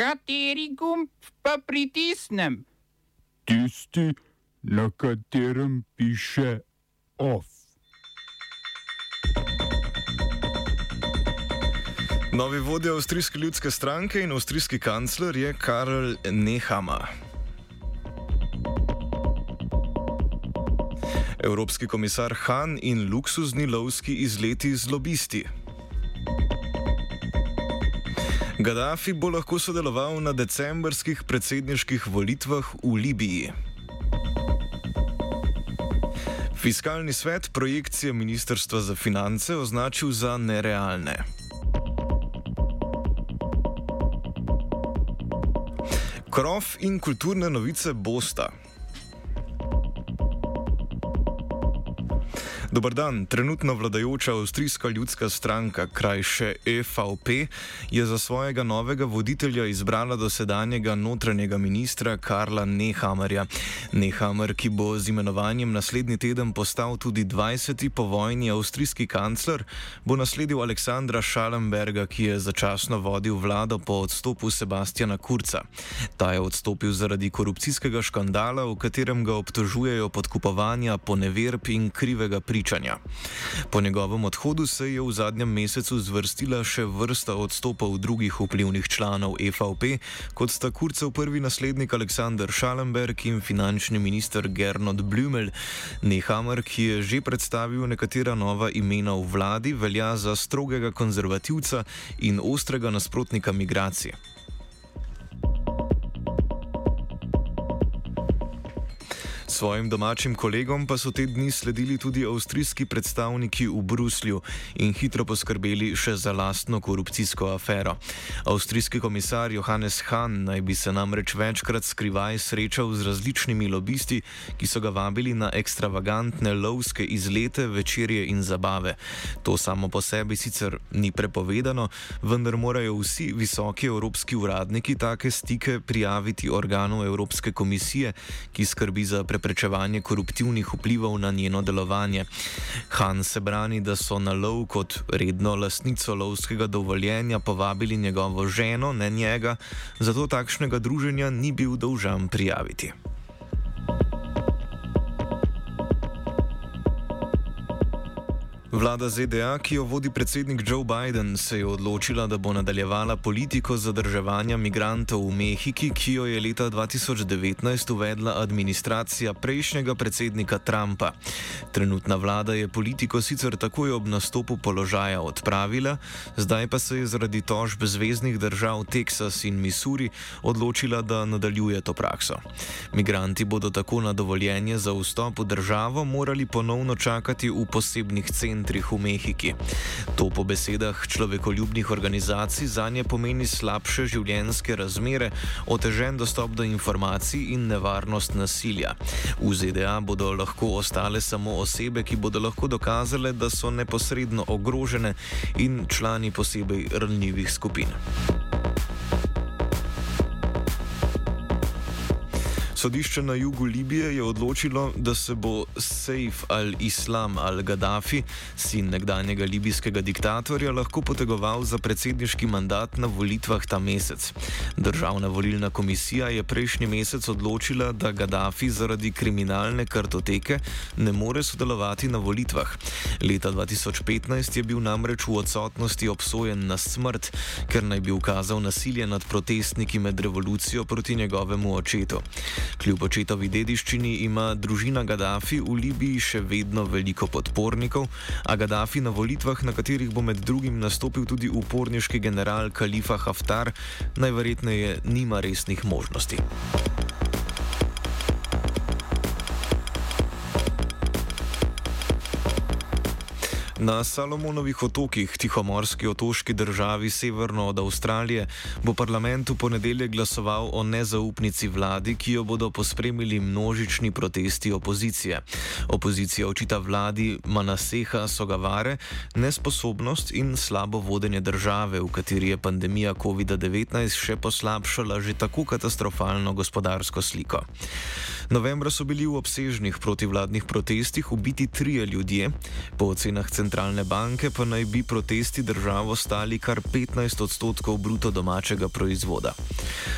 Kateri gumb pa pritisnem? Tisti, na katerem piše OF. Novi vodja avstrijske ljudske stranke in avstrijski kancler je Karl Nehama. Evropski komisar Han in luksuzni lovski izleti z lobisti. Gaddafi bo lahko sodeloval na decembrskih predsedniških volitvah v Libiji. Fiskalni svet projekcije Ministrstva za finance označil za nerealne. Krov in kulturne novice bosta. Dobr dan. Trenutno vladajoča avstrijska ljudska stranka, krajše EVP, je za svojega novega voditelja izbrala dosedanjega notranjega ministra Karla Nehamerja. Nehamer, ki bo z imenovanjem naslednji teden postal tudi 20. povojni avstrijski kancler, bo nasledil Aleksandra Schallenberga, ki je začasno vodil vlado po odstopu Sebastiana Kurca. Ta je odstopil zaradi korupcijskega škandala, v katerem ga obtožujejo podkupovanja, poneverb in krivega priča pričanja. Po njegovem odhodu se je v zadnjem mesecu zvrstila še vrsta odstopov drugih vplivnih članov EVP, kot sta Kurcev prvi naslednik Aleksandr Schallenberg in finančni minister Gernot Blümel. Nehammer, ki je že predstavil nekatera nova imena v vladi, velja za strogega konzervativca in ostrega nasprotnika migracije. Svojim domačim kolegom pa so te dni sledili tudi avstrijski predstavniki v Bruslju in hitro poskrbeli še za lastno korupcijsko afero. Avstrijski komisar Johannes Hahn naj bi se namreč večkrat skrivaj srečal z različnimi lobisti, ki so ga vabili na ekstravagantne lovske izlete, večerje in zabave. To samo po sebi sicer ni prepovedano, vendar morajo vsi visoki evropski uradniki take stike prijaviti organu Evropske komisije, ki skrbi za preprečevanje preprečevanje koruptivnih vplivov na njeno delovanje. Han se brani, da so na lov kot redno lastnico lovskega dovoljenja povabili njegovo ženo, ne njega, zato takšnega druženja ni bil dolžan prijaviti. Vlada ZDA, ki jo vodi predsednik Joe Biden, se je odločila, da bo nadaljevala politiko zadrževanja migrantov v Mehiki, ki jo je leta 2019 uvedla administracija prejšnjega predsednika Trumpa. Trenutna vlada je politiko sicer takoj ob nastopu položaja odpravila, zdaj pa se je zaradi tožb zvezdnih držav Teksas in Missouri odločila, da nadaljuje to prakso. Migranti bodo tako na dovoljenje za vstop v državo morali ponovno čakati v posebnih centrih centrih v Mehiki. To po besedah človekoljubnih organizacij za nje pomeni slabše življenjske razmere, otežen dostop do informacij in nevarnost nasilja. V ZDA bodo lahko ostale samo osebe, ki bodo lahko dokazale, da so neposredno ogrožene in člani posebej ranljivih skupin. Sodišče na jugu Libije je odločilo, da se bo Sejf al-Islam al-Gaddafi, sin nekdanjega libijskega diktatorja, lahko potegoval za predsedniški mandat na volitvah ta mesec. Državna volilna komisija je prejšnji mesec odločila, da Gaddafi zaradi kriminalne kartoteke ne more sodelovati na volitvah. Leta 2015 je bil namreč v odsotnosti obsojen na smrt, ker naj bi ukazal nasilje nad protestniki med revolucijo proti njegovemu očetu. Kljub očetovi dediščini ima družina Gaddafi v Libiji še vedno veliko podpornikov, a Gaddafi na volitvah, na katerih bo med drugim nastopil tudi uporniški general Khalifa Haftar, najverjetneje nima resnih možnosti. Na Salomonovih otokih, tihomorski otoški državi severno od Avstralije, bo parlament v ponedeljek glasoval o nezaupnici vladi, ki jo bodo pospremili množični protesti opozicije. Opozicija očita vladi Manaseha Sogavare nesposobnost in slabo vodenje države, v kateri je pandemija COVID-19 še poslabšala že tako katastrofalno gospodarsko sliko. Novembra so bili v obsežnih protivladnih protestih ubiti trije ljudje, po ocenah centralnih centralne banke pa naj bi protesti državo stali kar 15 odstotkov bruto domačega proizvoda.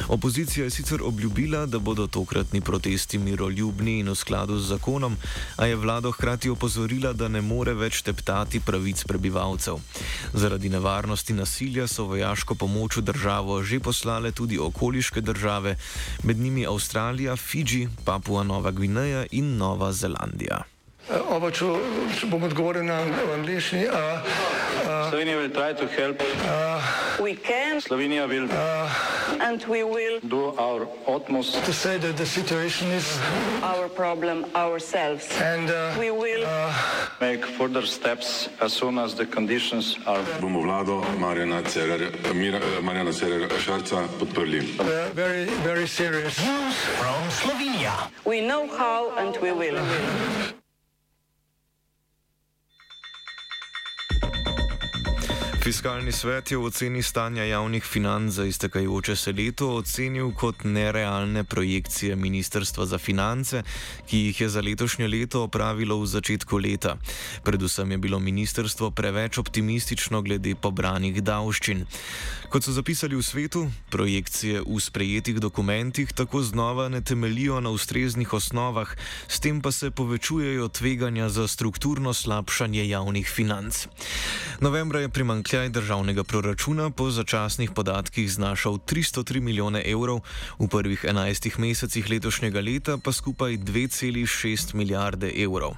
Opozicija je sicer obljubila, da bodo tokratni protesti miroljubni in v skladu z zakonom, a je vlado hkrati opozorila, da ne more več teptati pravic prebivalcev. Zaradi nevarnosti nasilja so vojaško pomoč v državo že poslale tudi okoliške države, med njimi Avstralija, Fidži, Papua Nova Gvineja in Nova Zelandija. Oba, če, če bom odgovoril na angliški. Slovenija will try to help. We can Slovenija will and we will do our utmost To say that the situation is our problem ourselves. and uh, We will make further steps as soon as the conditions are. bomo vlado Marjana Cererja, Mira- Marjana Cererja Šarca podprli. uh, very, very serious. we know how and we will. Fiskalni svet je v oceni stanja javnih financ za iztekajoče se leto ocenil kot nerealne projekcije Ministrstva za finance, ki jih je za letošnje leto opravilo v začetku leta. Predvsem je bilo ministrstvo preveč optimistično glede pobranih davščin. Kot so zapisali v svetu, projekcije v sprejetih dokumentih tako znova ne temelijo na ustreznih osnovah, s tem pa se povečujejo tveganja za strukturno slabšanje javnih financ. Novembra je primankljaj državnega proračuna po začasnih podatkih znašal 303 milijone evrov, v prvih 11 mesecih letošnjega leta pa skupaj 2,6 milijarde evrov.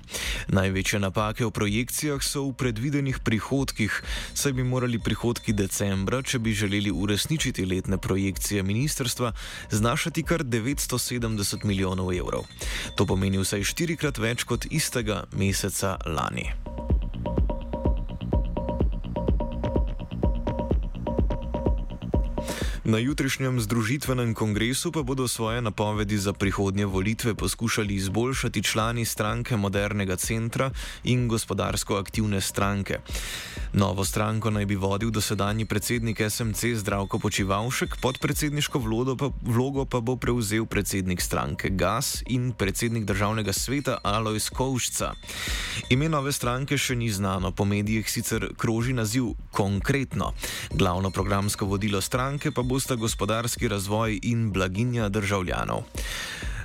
Največje napake v projekcijah so v predvidenih prihodkih, saj bi morali prihodki decembra, če bi želeli uresničiti letne projekcije ministrstva, znašati kar 970 milijonov evrov. To pomeni vsaj štirikrat več kot istega meseca lani. Na jutrišnjem združitvenem kongresu pa bodo svoje napovedi za prihodnje volitve poskušali izboljšati člani stranke Modernega centra in gospodarsko aktivne stranke. Novo stranko naj bi vodil dosedanji predsednik SMC Zdravko Počivalšek, podpredsedniško pa, vlogo pa bo prevzel predsednik stranke GAS in predsednik državnega sveta Alois Kovšca. Ime nove stranke še ni znano, po medijih sicer kroži naziv Konkretno. Glavno programsko vodilo stranke pa bosta gospodarski razvoj in blaginja državljanov.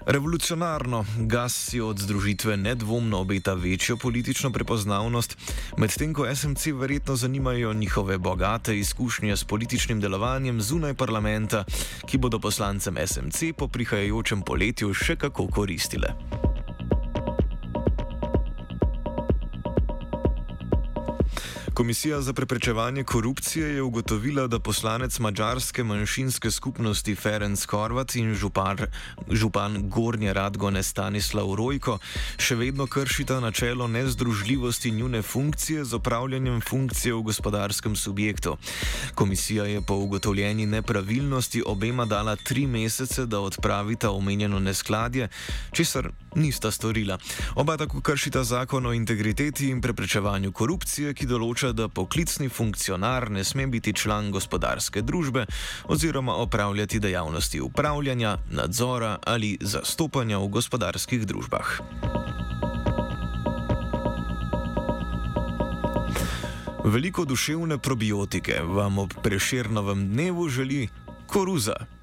Revolucionarno, gas si od združitve nedvomno obeta večjo politično prepoznavnost, medtem ko SMC verjetno zanimajo njihove bogate izkušnje s političnim delovanjem zunaj parlamenta, ki bodo poslancem SMC po prihajajočem poletju še kako koristile. Komisija za preprečevanje korupcije je ugotovila, da poslanec mađarske manjšinske skupnosti Ferenc Horvat in župar, župan Gornje Radgone Stanislav Rojko še vedno kršita načelo nezdružljivosti njune funkcije z opravljanjem funkcije v gospodarskem subjektu. Komisija je po ugotovljeni nepravilnosti obema dala tri mesece, da odpravita omenjeno neskladje, česar nista storila. Oba tako kršita zakon o integriteti in preprečevanju korupcije, ki določa, da poklicni funkcionar ne sme biti član gospodarske družbe oziroma opravljati dejavnosti upravljanja, nadzora ali zastopanja v gospodarskih družbah. Veliko duševne probiotike vam ob preširnovem dnevu želi koruza.